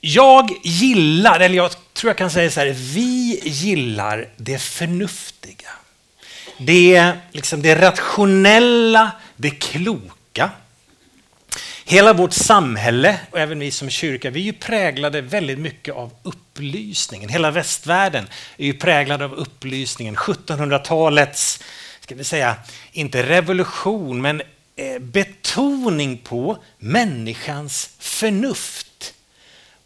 Jag gillar, eller jag tror jag kan säga så här, vi gillar det förnuftiga. Det, liksom det rationella, det kloka. Hela vårt samhälle och även vi som kyrka, vi är ju präglade väldigt mycket av upplysningen. Hela västvärlden är ju präglad av upplysningen. 1700-talets, ska vi säga, inte revolution, men eh, betoning på människans förnuft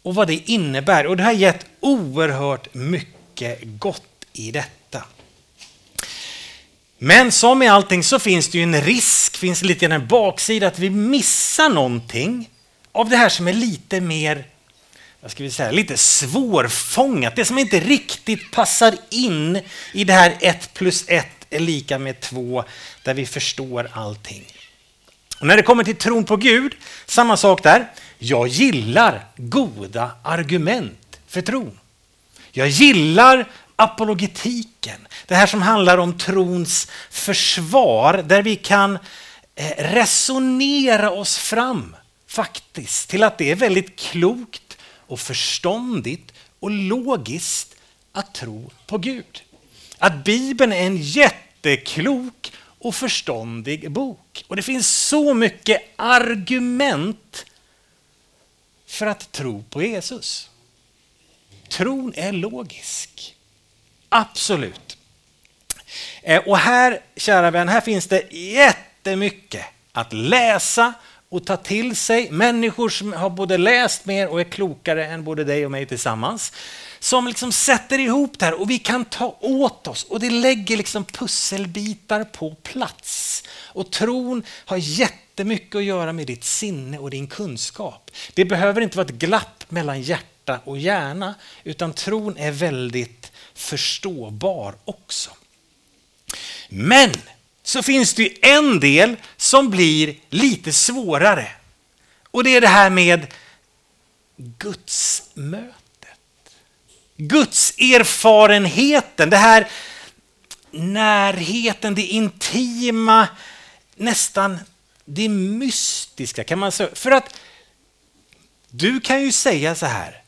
och vad det innebär. Och det har gett oerhört mycket gott i detta. Men som i allting så finns det ju en risk, finns lite en baksida att vi missar någonting av det här som är lite mer, vad ska vi säga, lite svårfångat. Det som inte riktigt passar in i det här 1 plus 1 är lika med 2, där vi förstår allting. Och när det kommer till tron på Gud, samma sak där. Jag gillar goda argument för tron. Jag gillar apologetiken, det här som handlar om trons försvar, där vi kan eh, resonera oss fram faktiskt till att det är väldigt klokt och förståndigt och logiskt att tro på Gud. Att Bibeln är en jätteklok och förståndig bok. Och det finns så mycket argument för att tro på Jesus. Tron är logisk. Absolut. Eh, och här, kära vän, här finns det jättemycket att läsa och ta till sig. Människor som har både läst mer och är klokare än både dig och mig tillsammans. Som liksom sätter ihop det här och vi kan ta åt oss och det lägger liksom pusselbitar på plats. Och tron har jättemycket att göra med ditt sinne och din kunskap. Det behöver inte vara ett glapp mellan hjärta och hjärna utan tron är väldigt förståbar också. Men så finns det ju en del som blir lite svårare. Och det är det här med gudsmötet. Guds erfarenheten, det här närheten, det intima, nästan det mystiska kan man säga. För att du kan ju säga så här.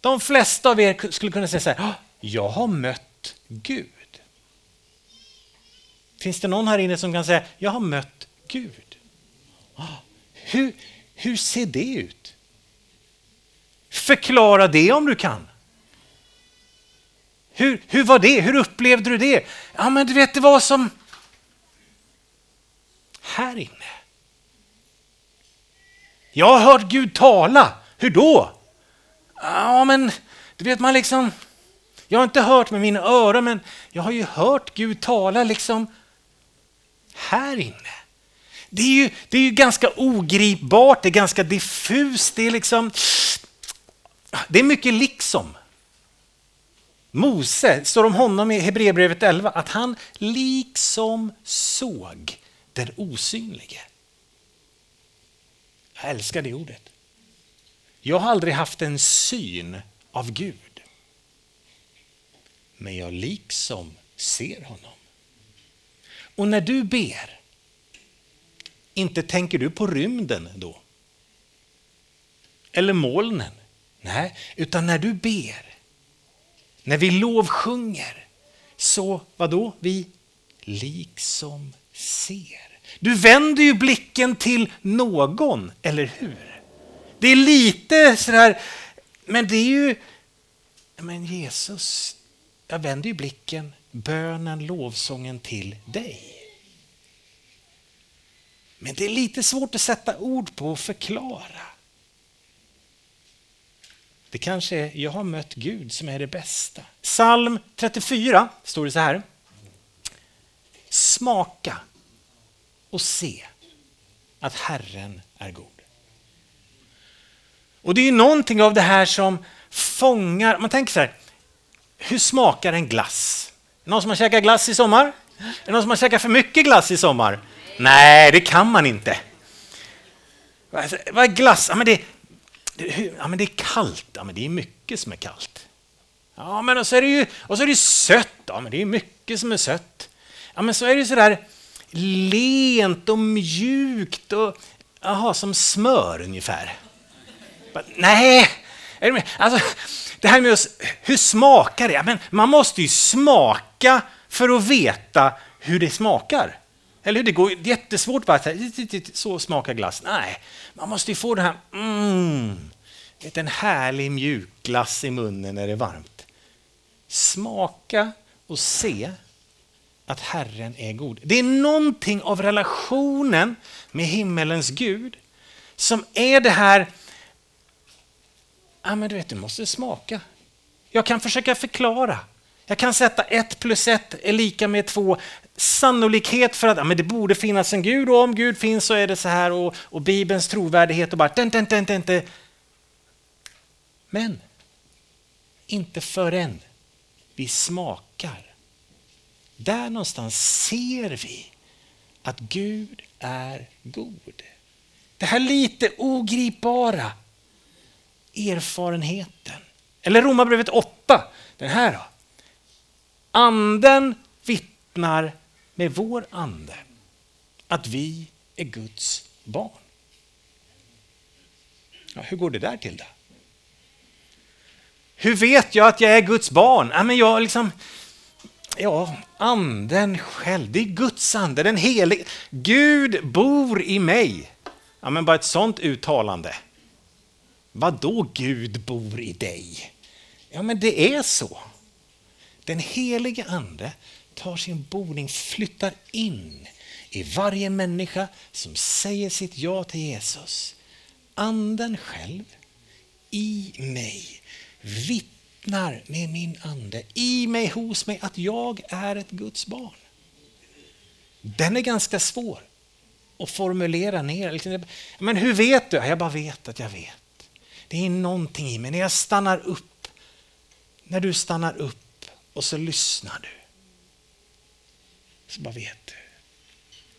De flesta av er skulle kunna säga så här. Jag har mött Gud. Finns det någon här inne som kan säga jag har mött Gud? Ah, hur, hur ser det ut? Förklara det om du kan. Hur, hur var det? Hur upplevde du det? Ja, men du vet, det var som här inne. Jag har hört Gud tala. Hur då? Ja, men du vet, man liksom... Jag har inte hört med mina öron, men jag har ju hört Gud tala liksom här inne. Det är ju, det är ju ganska ogripbart, det är ganska diffust, det är liksom... Det är mycket liksom. Mose, står om honom i Hebreerbrevet 11, att han liksom såg den osynlige. Jag älskar det ordet. Jag har aldrig haft en syn av Gud. Men jag liksom ser honom. Och när du ber, inte tänker du på rymden då? Eller molnen? Nej, utan när du ber när vi lovsjunger, så vad då? Vi liksom ser. Du vänder ju blicken till någon, eller hur? Det är lite sådär, men det är ju, men Jesus, jag vänder ju blicken, bönen, lovsången till dig. Men det är lite svårt att sätta ord på och förklara. Det kanske är, jag har mött Gud som är det bästa. Psalm 34 står det så här. Smaka och se att Herren är god. Och det är ju någonting av det här som fångar, man tänker så här, hur smakar en glass? Någon som har käkat glass i sommar? Är det någon som har käkat för mycket glass i sommar? Nej, det kan man inte. Vad är glass? Ja, men det, ja, men det är kallt. Ja, men det är mycket som är kallt. Ja, men så är det ju och så är det sött. Ja, men det är mycket som är sött. Ja, men så är det så där lent och mjukt och aha, som smör ungefär. Nej, är det, med? Alltså, det här med hur smakar det? Men man måste ju smaka för att veta hur det smakar. Eller hur? Det går jättesvårt bara att så smakar glass. Nej, man måste ju få det här, mm, en härlig mjuk glass i munnen när det är varmt. Smaka och se att Herren är god. Det är någonting av relationen med himmelens Gud som är det här, ja men du vet, du måste smaka. Jag kan försöka förklara. Jag kan sätta 1 plus 1 är lika med 2. Sannolikhet för att ja, men det borde finnas en Gud och om Gud finns så är det så här och, och Bibelns trovärdighet och bara den, den, den, den, den. Men inte förrän vi smakar. Där någonstans ser vi att Gud är god. Det här lite ogripbara erfarenheten. Eller Romarbrevet 8, den här då. Anden vittnar med vår ande att vi är Guds barn. Ja, hur går det där till då? Hur vet jag att jag är Guds barn? Ja, men jag liksom, ja, anden själv, det är Guds ande, den helige. Gud bor i mig. Ja, men bara ett sånt uttalande. Vad då Gud bor i dig? Ja, men det är så. Den helige ande tar sin boning, flyttar in i varje människa som säger sitt ja till Jesus. Anden själv i mig vittnar med min ande, i mig, hos mig, att jag är ett Guds barn. Den är ganska svår att formulera ner. Liksom, men hur vet du? Jag bara vet att jag vet. Det är någonting i mig. När jag stannar upp, när du stannar upp och så lyssnar du. Så bara vet du,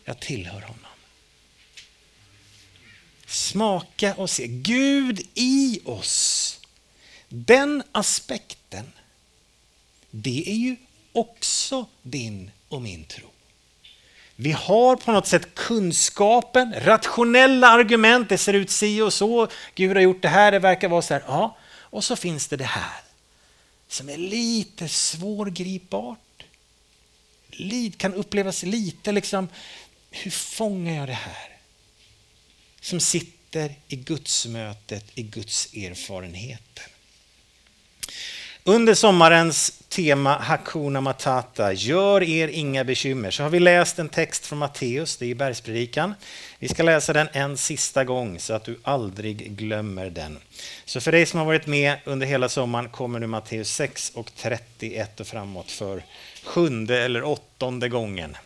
jag tillhör honom. Smaka och se. Gud i oss den aspekten, det är ju också din och min tro. Vi har på något sätt kunskapen, rationella argument, det ser ut si och så, Gud har gjort det här, det verkar vara så här. Ja, och så finns det det här som är lite svårgripbart. Kan upplevas lite liksom, hur fångar jag det här? Som sitter i gudsmötet, i Guds erfarenheten. Under sommarens tema Hakuna Matata, gör er inga bekymmer, så har vi läst en text från Matteus, det är bergspredikan. Vi ska läsa den en sista gång så att du aldrig glömmer den. Så för dig som har varit med under hela sommaren kommer nu Matteus 6 och 31 och framåt för sjunde eller åttonde gången.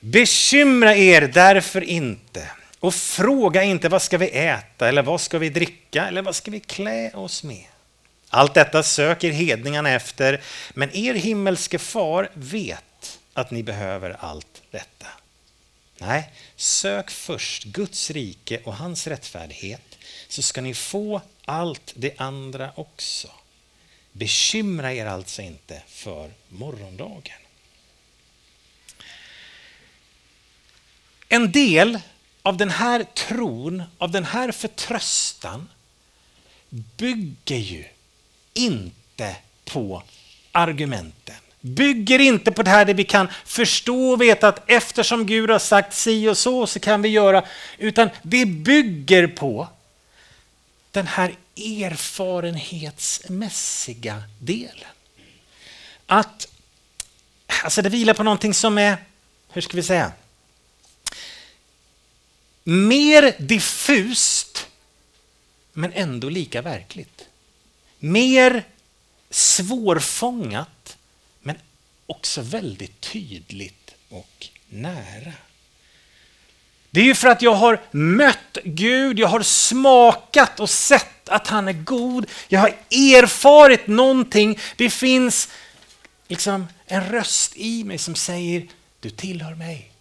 Bekymra er därför inte och fråga inte vad ska vi äta eller vad ska vi dricka eller vad ska vi klä oss med. Allt detta söker hedningarna efter, men er himmelske far vet att ni behöver allt detta. Nej, sök först Guds rike och hans rättfärdighet så ska ni få allt det andra också. Bekymra er alltså inte för morgondagen. En del av den här tron, av den här förtröstan bygger ju inte på argumenten. Bygger inte på det här där vi kan förstå och veta att eftersom Gud har sagt si och så, så kan vi göra. Utan det bygger på den här erfarenhetsmässiga delen. Att, alltså det vilar på någonting som är, hur ska vi säga, mer diffust men ändå lika verkligt. Mer svårfångat men också väldigt tydligt och nära. Det är ju för att jag har mött Gud, jag har smakat och sett att han är god. Jag har erfarit någonting. Det finns liksom en röst i mig som säger du tillhör mig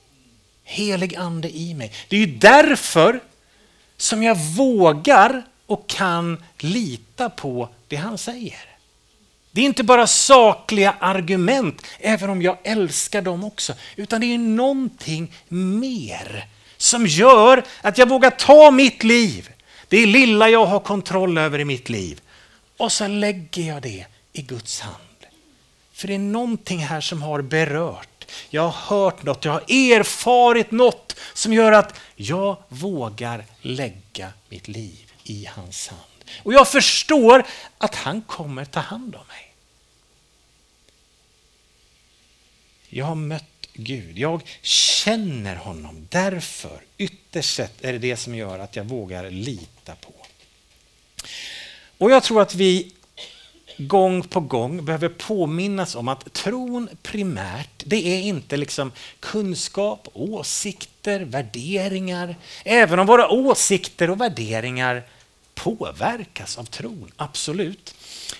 helig ande i mig. Det är ju därför som jag vågar och kan lita på det han säger. Det är inte bara sakliga argument, även om jag älskar dem också, utan det är någonting mer som gör att jag vågar ta mitt liv, det lilla jag har kontroll över i mitt liv, och så lägger jag det i Guds hand. För det är någonting här som har berört. Jag har hört något, jag har erfarit något som gör att jag vågar lägga mitt liv i hans hand. Och jag förstår att han kommer ta hand om mig. Jag har mött Gud, jag känner honom. Därför, ytterst sett, är det det som gör att jag vågar lita på. Och jag tror att vi gång på gång behöver påminnas om att tron primärt, det är inte liksom kunskap, åsikter, värderingar. Även om våra åsikter och värderingar påverkas av tron, absolut.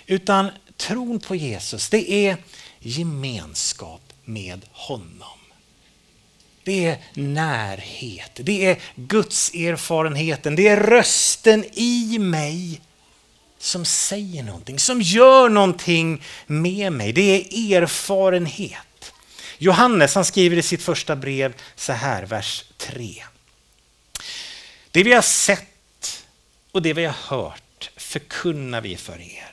Utan tron på Jesus, det är gemenskap med honom. Det är närhet, det är Guds erfarenheten, det är rösten i mig som säger någonting, som gör någonting med mig. Det är erfarenhet. Johannes han skriver i sitt första brev så här, vers 3. Det vi har sett och det vi har hört förkunnar vi för er.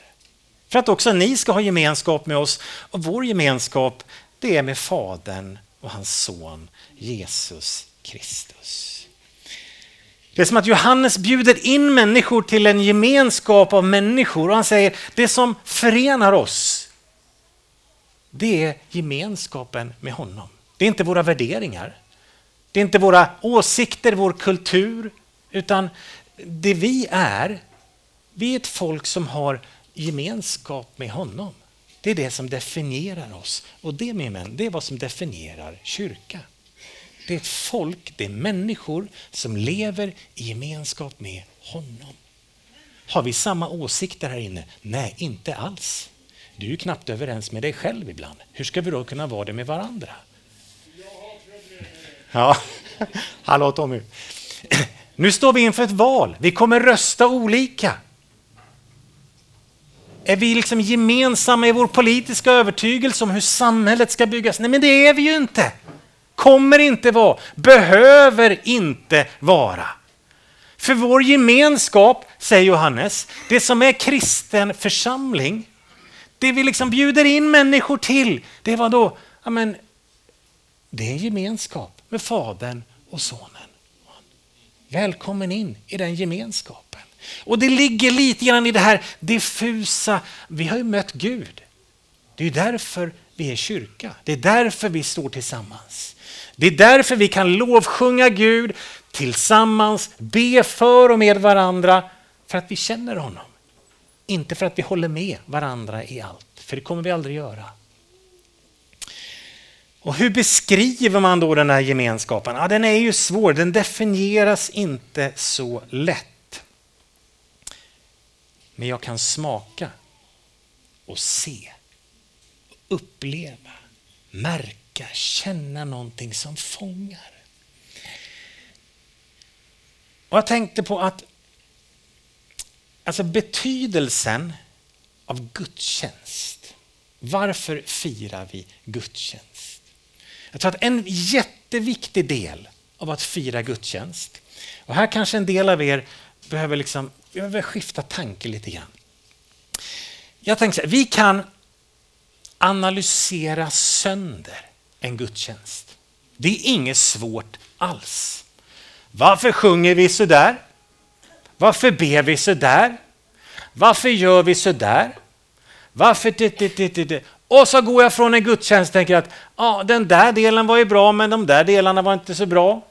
För att också ni ska ha gemenskap med oss och vår gemenskap det är med Fadern och hans son Jesus Kristus. Det är som att Johannes bjuder in människor till en gemenskap av människor och han säger det som förenar oss det är gemenskapen med honom. Det är inte våra värderingar. Det är inte våra åsikter, vår kultur, utan det vi är, vi är ett folk som har gemenskap med honom. Det är det som definierar oss och det, min vän, det är vad som definierar kyrka. Det är ett folk, det är människor som lever i gemenskap med honom. Har vi samma åsikter här inne? Nej, inte alls. Du är ju knappt överens med dig själv ibland. Hur ska vi då kunna vara det med varandra? Ja, hallå Tommy. Nu står vi inför ett val. Vi kommer rösta olika. Är vi liksom gemensamma i vår politiska övertygelse om hur samhället ska byggas? Nej, men det är vi ju inte. Kommer inte vara, behöver inte vara. För vår gemenskap, säger Johannes, det som är kristen församling, det vi liksom bjuder in människor till, det var då, ja men, det är gemenskap med Fadern och Sonen. Välkommen in i den gemenskapen. Och det ligger lite grann i det här diffusa, vi har ju mött Gud. Det är därför vi är kyrka. Det är därför vi står tillsammans. Det är därför vi kan lovsjunga Gud tillsammans, be för och med varandra, för att vi känner honom. Inte för att vi håller med varandra i allt, för det kommer vi aldrig göra. Och hur beskriver man då den här gemenskapen? Ja, den är ju svår, den definieras inte så lätt. Men jag kan smaka och se, uppleva, märka Ska känna någonting som fångar. Och jag tänkte på att alltså betydelsen av gudstjänst. Varför firar vi gudstjänst? Jag tror att en jätteviktig del av att fira gudstjänst, och här kanske en del av er behöver, liksom, behöver skifta tanke lite grann. Jag tänker så här, vi kan analysera sönder en gudstjänst. Det är inget svårt alls. Varför sjunger vi så där? Varför ber vi så där? Varför gör vi så där? Varför det, det, det, det, Och så går jag från en gudstjänst och tänker att ah, den där delen var ju bra men de där delarna var inte så bra.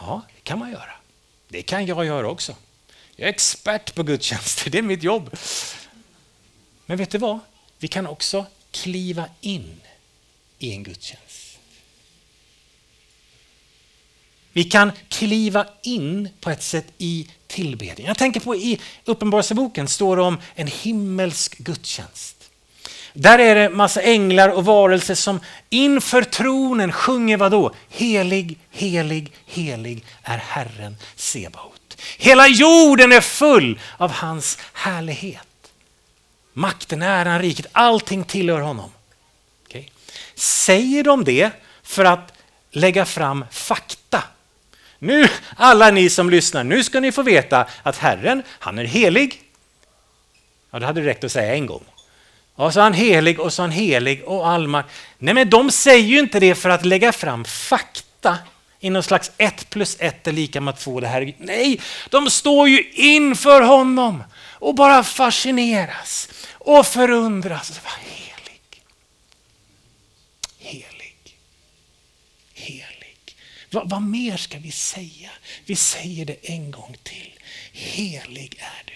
Ja, det kan man göra. Det kan jag göra också. Jag är expert på gudstjänster, det är mitt jobb. Men vet du vad? Vi kan också kliva in i en gudstjänst. Vi kan kliva in på ett sätt i tillbedjan. Jag tänker på i Uppenbarelseboken står det om en himmelsk gudstjänst. Där är det massa änglar och varelser som inför tronen sjunger vad då? Helig, helig, helig är Herren Sebaot. Hela jorden är full av hans härlighet. Makten, äran, riket, allting tillhör honom. Okay. Säger de det för att lägga fram fakta. Nu, alla ni som lyssnar, nu ska ni få veta att Herren, han är helig. Ja, det hade räckt att säga en gång. Och så är han helig och så är han helig och allmakt. Nej, men de säger ju inte det för att lägga fram fakta i någon slags ett plus ett är lika med två. Det här. Nej, de står ju inför honom och bara fascineras och förundras. Vad helig. Helig. Helig. Vad, vad mer ska vi säga? Vi säger det en gång till. Helig är du.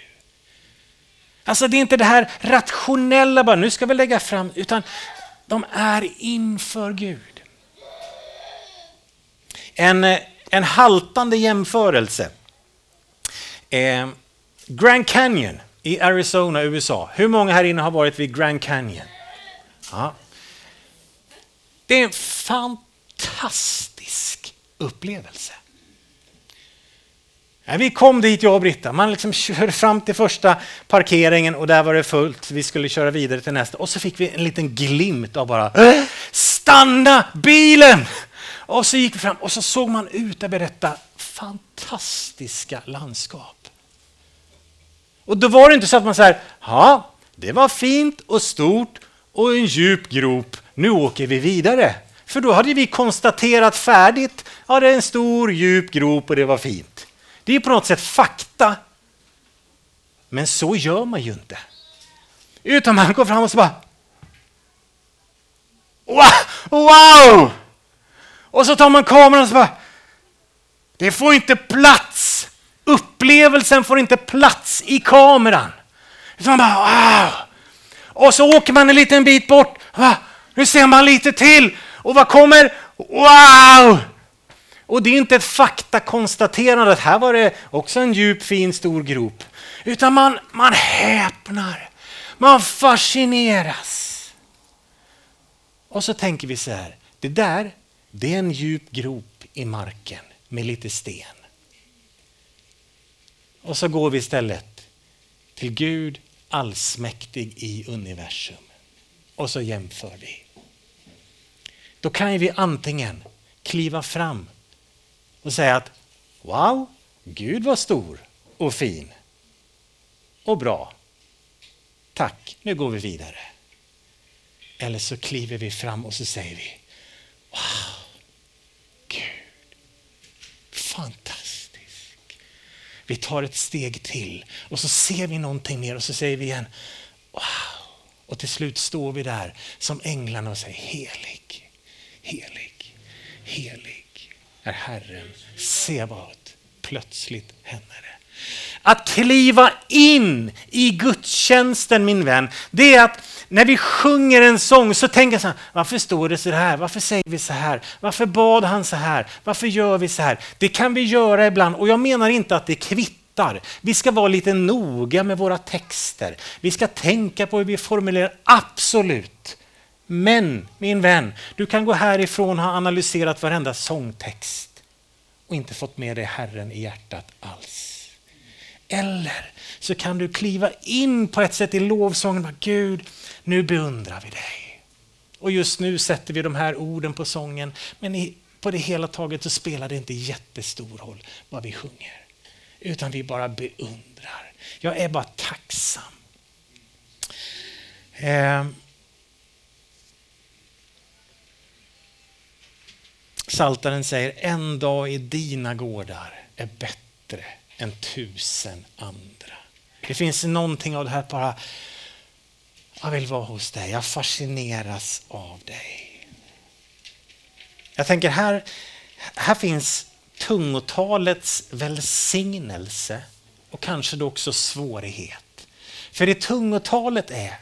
Alltså det är inte det här rationella bara, nu ska vi lägga fram, utan de är inför Gud. En, en haltande jämförelse. Eh, Grand Canyon i Arizona, USA. Hur många här inne har varit vid Grand Canyon? Ja. Det är en fantastisk upplevelse. vi kom dit, jag och Britta. Man liksom körde fram till första parkeringen och där var det fullt. Vi skulle köra vidare till nästa. Och så fick vi en liten glimt av bara äh, stanna bilen! Och så gick vi fram och så såg man ut över detta fantastiska landskap. Och då var det inte så att man säger, ja, det var fint och stort och en djup grop, nu åker vi vidare. För då hade vi konstaterat färdigt, ja det är en stor djup grop och det var fint. Det är på något sätt fakta. Men så gör man ju inte. Utan man går fram och så bara Wow! Och så tar man kameran och så bara Det får inte plats Upplevelsen får inte plats i kameran. Utan bara, wow. Och så åker man en liten bit bort. Va? Nu ser man lite till. Och vad kommer? Wow! Och det är inte ett faktakonstaterande att här var det också en djup, fin, stor grop. Utan man, man häpnar. Man fascineras. Och så tänker vi så här. Det där, det är en djup grop i marken med lite sten. Och så går vi istället till Gud allsmäktig i universum. Och så jämför vi. Då kan vi antingen kliva fram och säga att wow, Gud var stor och fin och bra. Tack, nu går vi vidare. Eller så kliver vi fram och så säger vi wow, Gud, fantastiskt vi tar ett steg till och så ser vi någonting mer och så säger vi igen wow. Och till slut står vi där som änglarna och säger helig, helig, helig är Herren Sebaot. Plötsligt händer det. Att kliva in i gudstjänsten min vän, det är att när vi sjunger en sång så tänker jag så här, varför står det så här? Varför säger vi så här? Varför bad han så här? Varför gör vi så här? Det kan vi göra ibland och jag menar inte att det kvittar. Vi ska vara lite noga med våra texter. Vi ska tänka på hur vi formulerar, absolut. Men min vän, du kan gå härifrån och ha analyserat varenda sångtext och inte fått med dig Herren i hjärtat alls. Eller så kan du kliva in på ett sätt i lovsången. Gud, nu beundrar vi dig. Och just nu sätter vi de här orden på sången, men på det hela taget så spelar det inte jättestor roll vad vi sjunger. Utan vi bara beundrar. Jag är bara tacksam. Eh. Saltaren säger en dag i dina gårdar är bättre än tusen andra. Det finns någonting av det här bara jag vill vara hos dig, jag fascineras av dig. Jag tänker här, här finns tungotalets välsignelse och kanske då också svårighet. För det tungotalet är,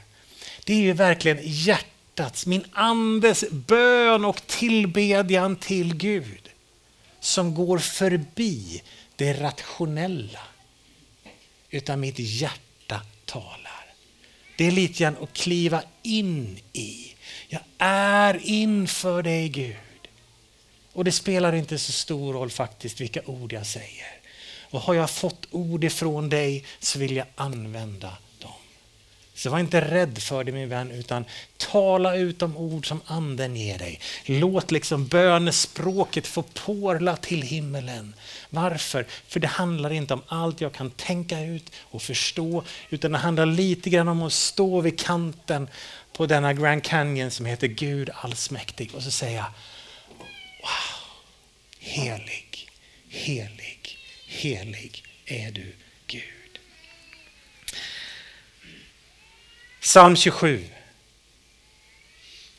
det är ju verkligen hjärtats, min andes bön och tillbedjan till Gud som går förbi det rationella. Utan mitt hjärta talar. Det är lite grann att kliva in i. Jag är inför dig Gud. Och det spelar inte så stor roll faktiskt vilka ord jag säger. Och har jag fått ord ifrån dig så vill jag använda. Så var inte rädd för det min vän, utan tala ut de ord som anden ger dig. Låt liksom bönespråket få porla till himmelen. Varför? För det handlar inte om allt jag kan tänka ut och förstå, utan det handlar lite grann om att stå vid kanten på denna Grand Canyon som heter Gud allsmäktig och så säga Wow, helig, helig, helig är du Gud. Psalm 27.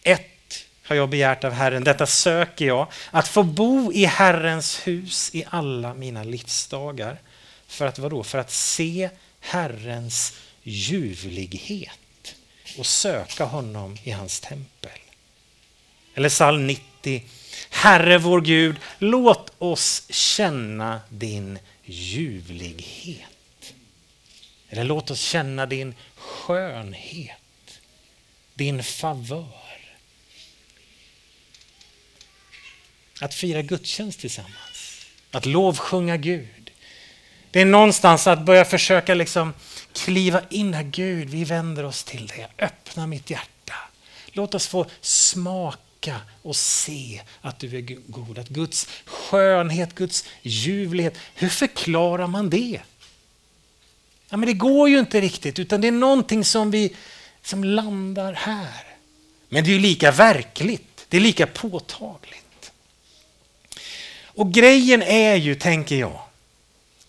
Ett har jag begärt av Herren, detta söker jag, att få bo i Herrens hus i alla mina livsdagar. För att vadå? För att se Herrens ljuvlighet och söka honom i hans tempel. Eller psalm 90. Herre vår Gud, låt oss känna din ljuvlighet. Eller låt oss känna din skönhet, din favör. Att fira gudstjänst tillsammans, att lovsjunga Gud. Det är någonstans att börja försöka liksom kliva in här. Gud, vi vänder oss till dig. Öppna mitt hjärta. Låt oss få smaka och se att du är god. Att Guds skönhet, Guds ljuvlighet. Hur förklarar man det? Ja, men det går ju inte riktigt, utan det är någonting som vi som landar här. Men det är ju lika verkligt, det är lika påtagligt. Och grejen är ju, tänker jag,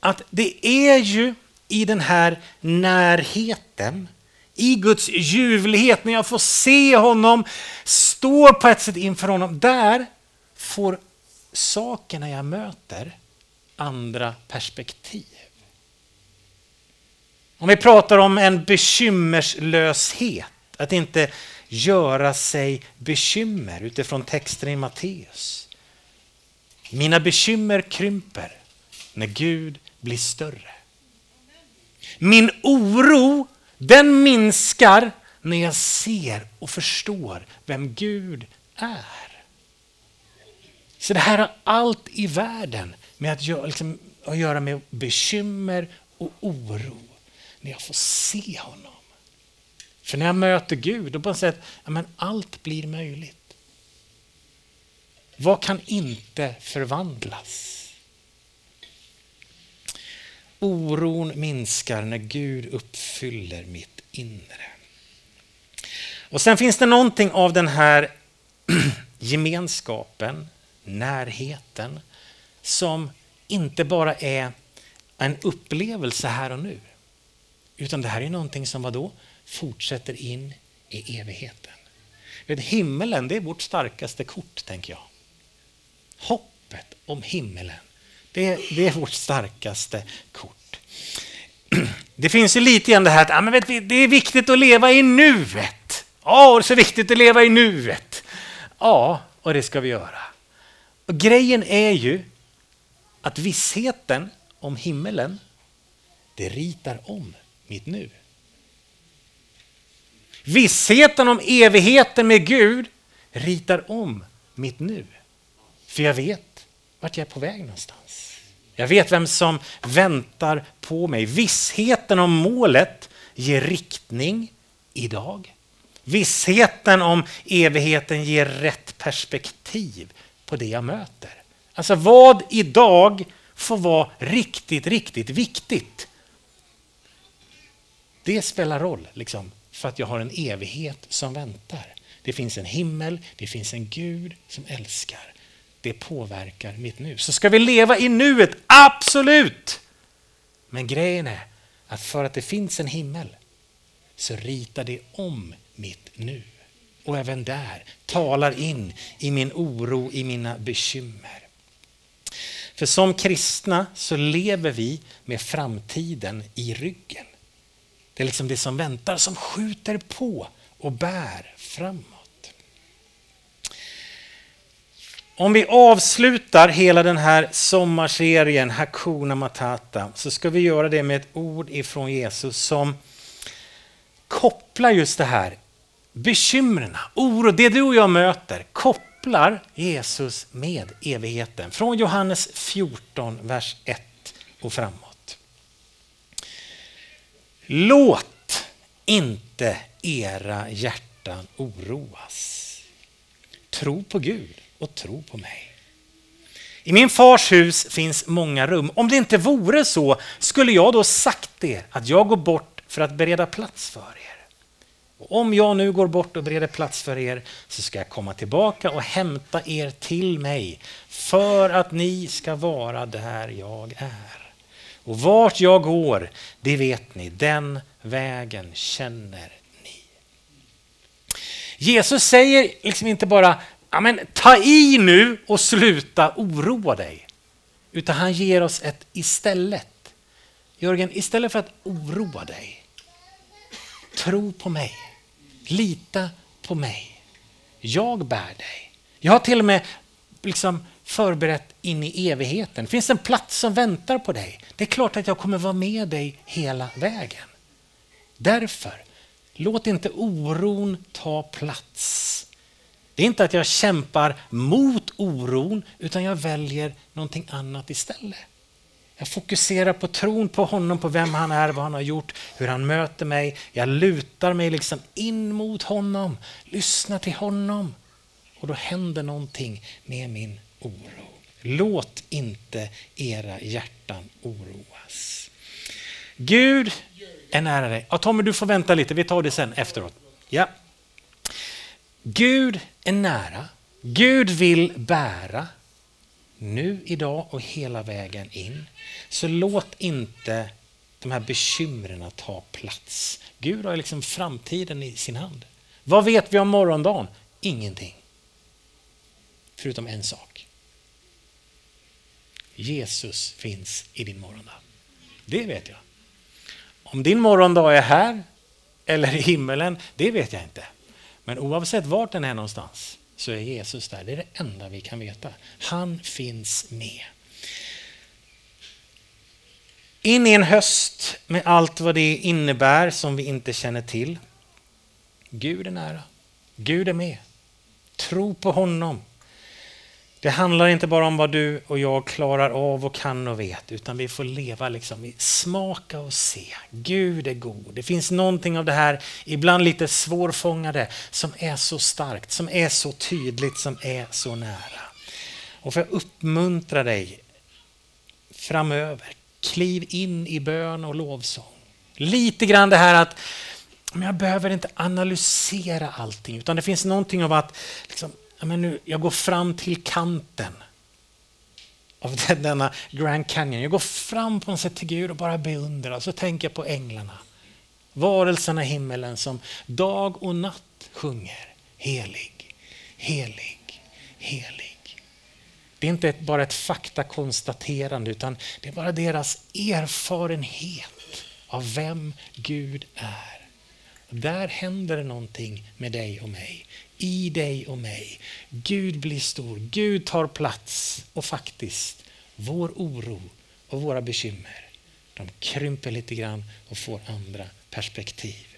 att det är ju i den här närheten, i Guds ljuvlighet, när jag får se honom, står på ett sätt inför honom, där får sakerna jag möter andra perspektiv. Om vi pratar om en bekymmerslöshet, att inte göra sig bekymmer utifrån texten i Matteus. Mina bekymmer krymper när Gud blir större. Min oro, den minskar när jag ser och förstår vem Gud är. Så det här har allt i världen med att göra, liksom, att göra med bekymmer och oro när jag får se honom. För när jag möter Gud, då på något sätt, ja, men allt blir möjligt. Vad kan inte förvandlas? Oron minskar när Gud uppfyller mitt inre. Och sen finns det någonting av den här gemenskapen, närheten, som inte bara är en upplevelse här och nu. Utan det här är någonting som vadå? fortsätter in i evigheten. Vet, himmelen det är vårt starkaste kort, tänker jag. Hoppet om himmelen, det, det är vårt starkaste kort. Det finns ju lite grann det här att ja, men vet, det är viktigt att leva i nuet. Ja, det är så viktigt att leva i nuet. Ja, och det ska vi göra. Och grejen är ju att vissheten om himmelen, det ritar om mitt nu. Vissheten om evigheten med Gud ritar om mitt nu. För jag vet vart jag är på väg någonstans. Jag vet vem som väntar på mig. Vissheten om målet ger riktning idag. Vissheten om evigheten ger rätt perspektiv på det jag möter. Alltså vad idag får vara riktigt, riktigt viktigt det spelar roll liksom, för att jag har en evighet som väntar. Det finns en himmel, det finns en Gud som älskar. Det påverkar mitt nu. Så ska vi leva i nuet, absolut! Men grejen är att för att det finns en himmel så ritar det om mitt nu. Och även där talar in i min oro, i mina bekymmer. För som kristna så lever vi med framtiden i ryggen. Det är liksom det som väntar, som skjuter på och bär framåt. Om vi avslutar hela den här sommarserien Hakuna Matata så ska vi göra det med ett ord ifrån Jesus som kopplar just det här bekymren, oro, det du och jag möter, kopplar Jesus med evigheten. Från Johannes 14, vers 1 och framåt. Låt inte era hjärtan oroas. Tro på Gud och tro på mig. I min fars hus finns många rum. Om det inte vore så skulle jag då sagt er att jag går bort för att bereda plats för er. Och om jag nu går bort och bereder plats för er så ska jag komma tillbaka och hämta er till mig för att ni ska vara där jag är. Och vart jag går, det vet ni, den vägen känner ni. Jesus säger liksom inte bara Amen, ta i nu och sluta oroa dig. Utan han ger oss ett istället. Jörgen, istället för att oroa dig, tro på mig. Lita på mig. Jag bär dig. Jag har till och med liksom förberett in i evigheten. Det finns en plats som väntar på dig. Det är klart att jag kommer vara med dig hela vägen. Därför, låt inte oron ta plats. Det är inte att jag kämpar mot oron, utan jag väljer någonting annat istället. Jag fokuserar på tron på honom, på vem han är, vad han har gjort, hur han möter mig. Jag lutar mig liksom in mot honom, lyssnar till honom. Och då händer någonting med min oro. Låt inte era hjärtan oroas. Gud är nära dig. Ja, Tommy, du får vänta lite, vi tar det sen efteråt. Ja. Gud är nära. Gud vill bära nu, idag och hela vägen in. Så låt inte de här bekymren ta plats. Gud har liksom framtiden i sin hand. Vad vet vi om morgondagen? Ingenting. Förutom en sak. Jesus finns i din morgondag. Det vet jag. Om din morgondag är här eller i himmelen, det vet jag inte. Men oavsett vart den är någonstans så är Jesus där. Det är det enda vi kan veta. Han finns med. In i en höst med allt vad det innebär som vi inte känner till. Gud är nära. Gud är med. Tro på honom. Det handlar inte bara om vad du och jag klarar av och kan och vet, utan vi får leva liksom, smaka och se. Gud är god. Det finns någonting av det här, ibland lite svårfångade, som är så starkt, som är så tydligt, som är så nära. Och för att uppmuntra dig framöver, kliv in i bön och lovsång. Lite grann det här att men jag behöver inte analysera allting, utan det finns någonting av att liksom, men nu, jag går fram till kanten av denna Grand Canyon. Jag går fram på något sätt till Gud och bara beundrar. Så tänker jag på änglarna. Varelserna i himmelen som dag och natt sjunger helig, helig, helig. Det är inte bara ett faktakonstaterande utan det är bara deras erfarenhet av vem Gud är. Där händer det någonting med dig och mig i dig och mig. Gud blir stor, Gud tar plats och faktiskt vår oro och våra bekymmer de krymper lite grann och får andra perspektiv.